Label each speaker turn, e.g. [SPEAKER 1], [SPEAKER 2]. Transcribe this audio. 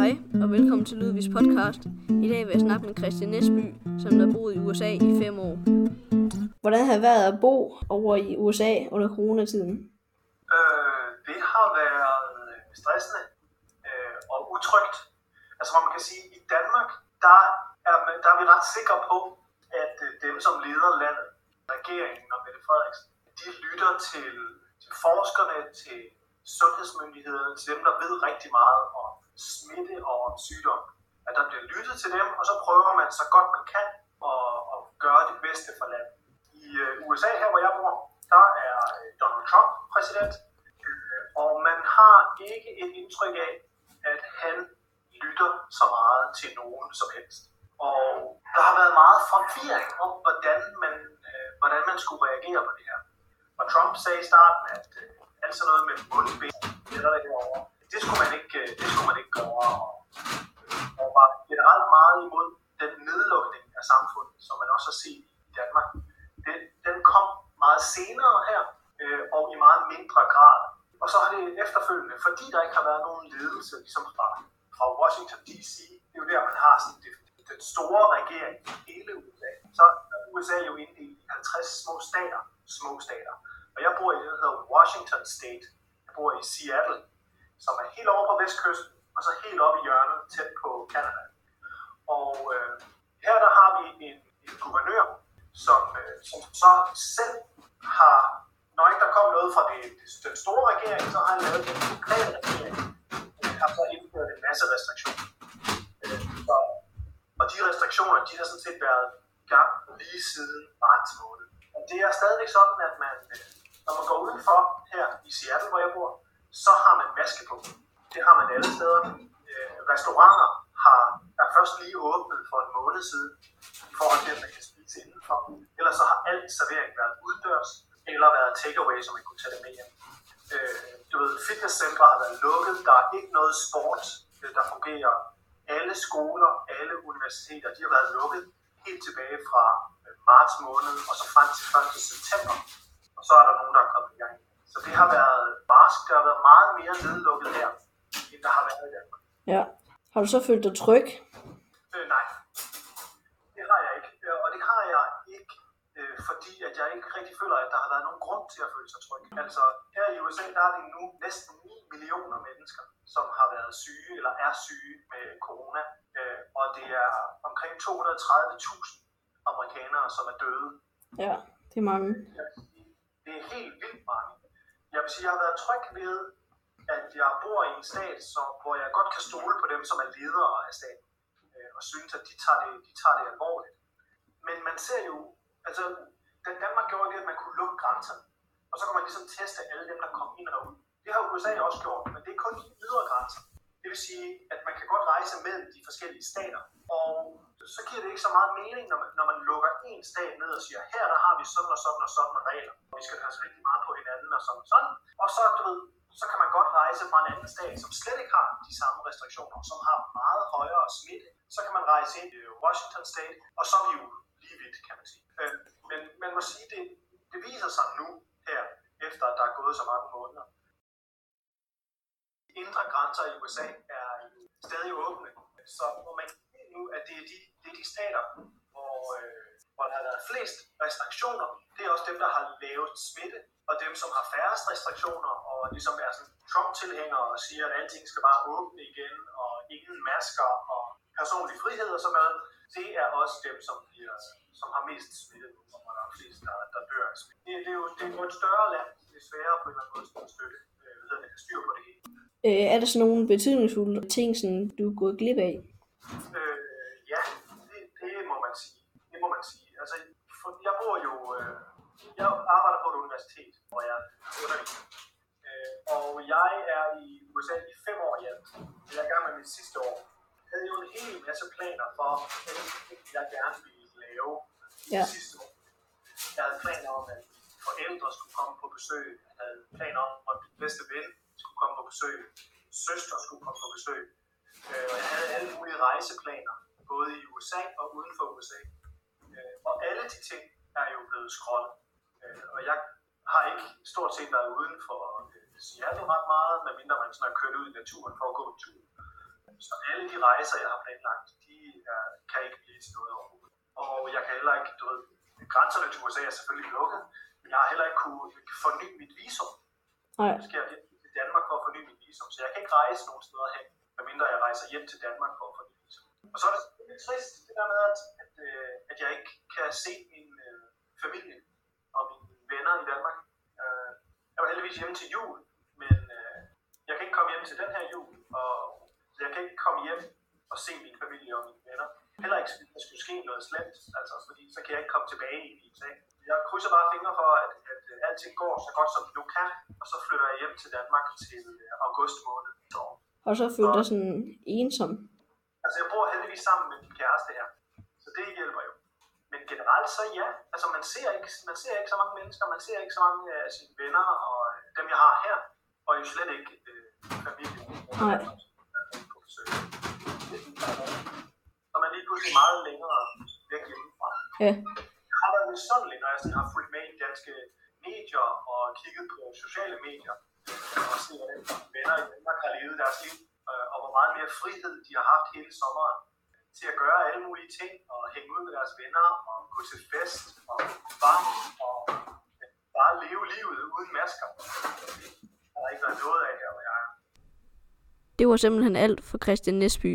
[SPEAKER 1] Hej og velkommen til Ludvigs podcast. I dag vil jeg snakke med Christian Nesby, som har boet i USA i fem år. Hvordan har det været at bo over i USA under coronatiden?
[SPEAKER 2] Øh, det har været stressende øh, og utrygt. Altså hvor man kan sige, at i Danmark, der er, der er vi ret sikre på, at øh, dem, som leder landet, regeringen og Mette Frederiksen, de lytter til, til forskerne, til sundhedsmyndighederne, til dem, der ved rigtig meget om smitte og om sygdom. At der bliver lyttet til dem, og så prøver man så godt man kan at, at gøre det bedste for landet. I øh, USA, her hvor jeg bor, der er øh, Donald Trump præsident, øh, og man har ikke et indtryk af, at han lytter så meget til nogen som helst. Og der har været meget forvirring om, hvordan man, øh, hvordan man skulle reagere på det her. Og Trump sagde i starten, at øh, alt sådan noget med mundbind, eller der herovre, det skulle man ikke, øh, det skulle man ikke gøre. Og, øh, og var generelt meget imod den nedlukning af samfundet, som man også har set i Danmark. Den, den kom meget senere her, øh, og i meget mindre grad. Og så har det efterfølgende, fordi der ikke har været nogen ledelse ligesom fra, fra Washington D.C., det er jo der, man har sådan det, den store regering i hele USA. Så er USA jo inddelt i 50 små stater, små stater. Og jeg bor i det, der hedder Washington State. Jeg bor i Seattle, som er helt over på vestkysten, og så helt oppe i hjørnet, tæt på Canada. Og øh, her der har vi en, en guvernør, som, øh, som så selv har, når ikke der kom noget fra det, det, den store regering, så har han lavet en lokal regering, og har så indført en masse restriktioner. Øh, så, og de restriktioner, de har sådan set været i gang lige siden marts måned. Og det er stadigvæk sådan, at man, øh, når man går udenfor her i Seattle, hvor jeg bor, så har man maske på. Det har man alle steder. Øh, restauranter har, er først lige åbnet for en måned siden, i forhold til, at man kan spise indenfor. Ellers så har alt servering været udendørs, eller været takeaway, som man kunne tage det med hjem. Øh, du ved, fitnesscentre har været lukket, der er ikke noget sport, øh, der fungerer. Alle skoler, alle universiteter, de har været lukket helt tilbage fra øh, marts måned, og så frem til 1. september. Og så er der nogen, der er kommet i gang. Så det har været barsk, det har været meget mere nedlukket her, end der har været i Danmark.
[SPEAKER 1] Ja. Har du så følt dig tryg?
[SPEAKER 2] Øh, nej, det har jeg ikke. Øh, Og det har jeg ikke, øh, fordi at jeg ikke rigtig føler, at der har været nogen grund til at føle sig tryg. Altså her i USA, der er det nu næsten 9 millioner mennesker, som har været syge eller er syge med corona. Øh, Og det er omkring 230.000 amerikanere, som er døde.
[SPEAKER 1] Ja, det er mange.
[SPEAKER 2] Det er helt vildt mange. Jeg vil sige, jeg har været tryg ved, at jeg bor i en stat, som, hvor jeg godt kan stole på dem, som er ledere af staten, øh, og synes, at de tager, det, de tager det alvorligt. Men man ser jo, altså, da Danmark gjorde det, at man kunne lukke grænserne, og så kan man ligesom teste alle dem, der kom ind og ud. Det har USA også gjort, men det er kun de ydre grænser. Det vil sige, at man kan godt rejse mellem de forskellige stater, og så giver det ikke så meget mening, når man, når man lukker en stat ned og siger, her der har vi sådan og sådan og sådan regler, og vi skal passe rigtig meget hinanden og sådan og sådan. Og så, du ved, så kan man godt rejse fra en anden stat, som slet ikke har de samme restriktioner, som har meget højere smitte. Så kan man rejse ind i Washington State, og så er vi jo lige vidt, kan man sige. Øh, men man må sige, det, det viser sig nu her, efter at der er gået så mange måneder. De indre grænser i USA er stadig åbne, så hvor man se nu, at det er de, det er de stater, hvor, øh, hvor der har været flest restriktioner. Det er også dem, der har lavet smitte, og dem, som har færrest restriktioner, og ligesom er sådan Trump-tilhængere og siger, at alting skal bare åbne igen, og ingen masker og personlig frihed og sådan noget. Det er også dem, som, bliver, som har mest smitte, og hvor der er flest, der, der dør af smitte. Det, det, er jo, det er jo et større land, det er sværere på en eller anden måde at støtte, øh, det, have styr på det hele.
[SPEAKER 1] Øh, er der så nogle betydningsfulde ting, som du er gået glip af?
[SPEAKER 2] Øh, ja, det, det må man sige. Det må man sige. Altså, for, jeg bor jo, øh, jeg arbejder på et universitet, hvor jeg underviser. Øh, og jeg er i USA i fem år i alt. Mit sidste år. Havde jo en hel masse planer for, hvad jeg gerne ville lave
[SPEAKER 1] Ja.
[SPEAKER 2] sidste år. Jeg havde planer om, at forældre skulle komme på besøg. Jeg havde planer om, at min bedste ven skulle komme på besøg. Søster skulle komme på besøg. Øh, og jeg havde alle mulige rejseplaner, både i USA og uden for USA. Øh, og alle de ting er jo blevet skrottet. Øh, og jeg har ikke stort set været uden for Seattle ret meget, medmindre man sådan har kørt ud i naturen for at gå en tur. Så alle de rejser, jeg har planlagt, de er, kan ikke blive til noget overhovedet. Og jeg kan heller ikke, du ved, grænserne til USA er selvfølgelig lukket, men jeg har heller ikke kunne forny mit visum.
[SPEAKER 1] Nej.
[SPEAKER 2] Nu skal jeg til Danmark for at forny mit visum, så jeg kan ikke rejse nogen steder hen, medmindre jeg rejser hjem til Danmark for at forny visum. Og så er det lidt trist, det der med, at, at, øh, at jeg ikke kan se min øh, familie og mine venner i Danmark. Øh, jeg var heldigvis hjemme til jul, men øh, jeg kan ikke komme hjem til den her jul, kan ikke komme hjem og se min familie og mine venner. Heller ikke, hvis der skulle ske noget slemt, altså, fordi så kan jeg ikke komme tilbage i USA. Jeg krydser bare fingre for, at, at, at alting går så godt, som det nu kan, og så flytter jeg hjem til Danmark til øh, august måned i år.
[SPEAKER 1] Og så følte dig sådan ensom.
[SPEAKER 2] Altså, jeg bor heldigvis sammen med min kæreste her, så det hjælper jo. Men generelt så ja, altså man ser ikke, man ser ikke så mange mennesker, man ser ikke så mange af sine venner, og øh, dem jeg har her, og jo slet ikke øh, familie.
[SPEAKER 1] Nej.
[SPEAKER 2] På besøg. Så man er lige pludselig meget længere væk hjemmefra.
[SPEAKER 1] Ja.
[SPEAKER 2] Jeg har været misundelig, når jeg sådan har fulgt med i danske medier og kigget på sociale medier, og set, hvordan venner i Danmark har levet deres liv, øh, og hvor meget mere frihed de har haft hele sommeren til at gøre alle mulige ting, og hænge ud med deres venner, og gå til fest, og bare, og bare leve livet uden masker. Der har ikke været noget af her, hvor jeg er.
[SPEAKER 1] Det var simpelthen alt for Christian Nesby.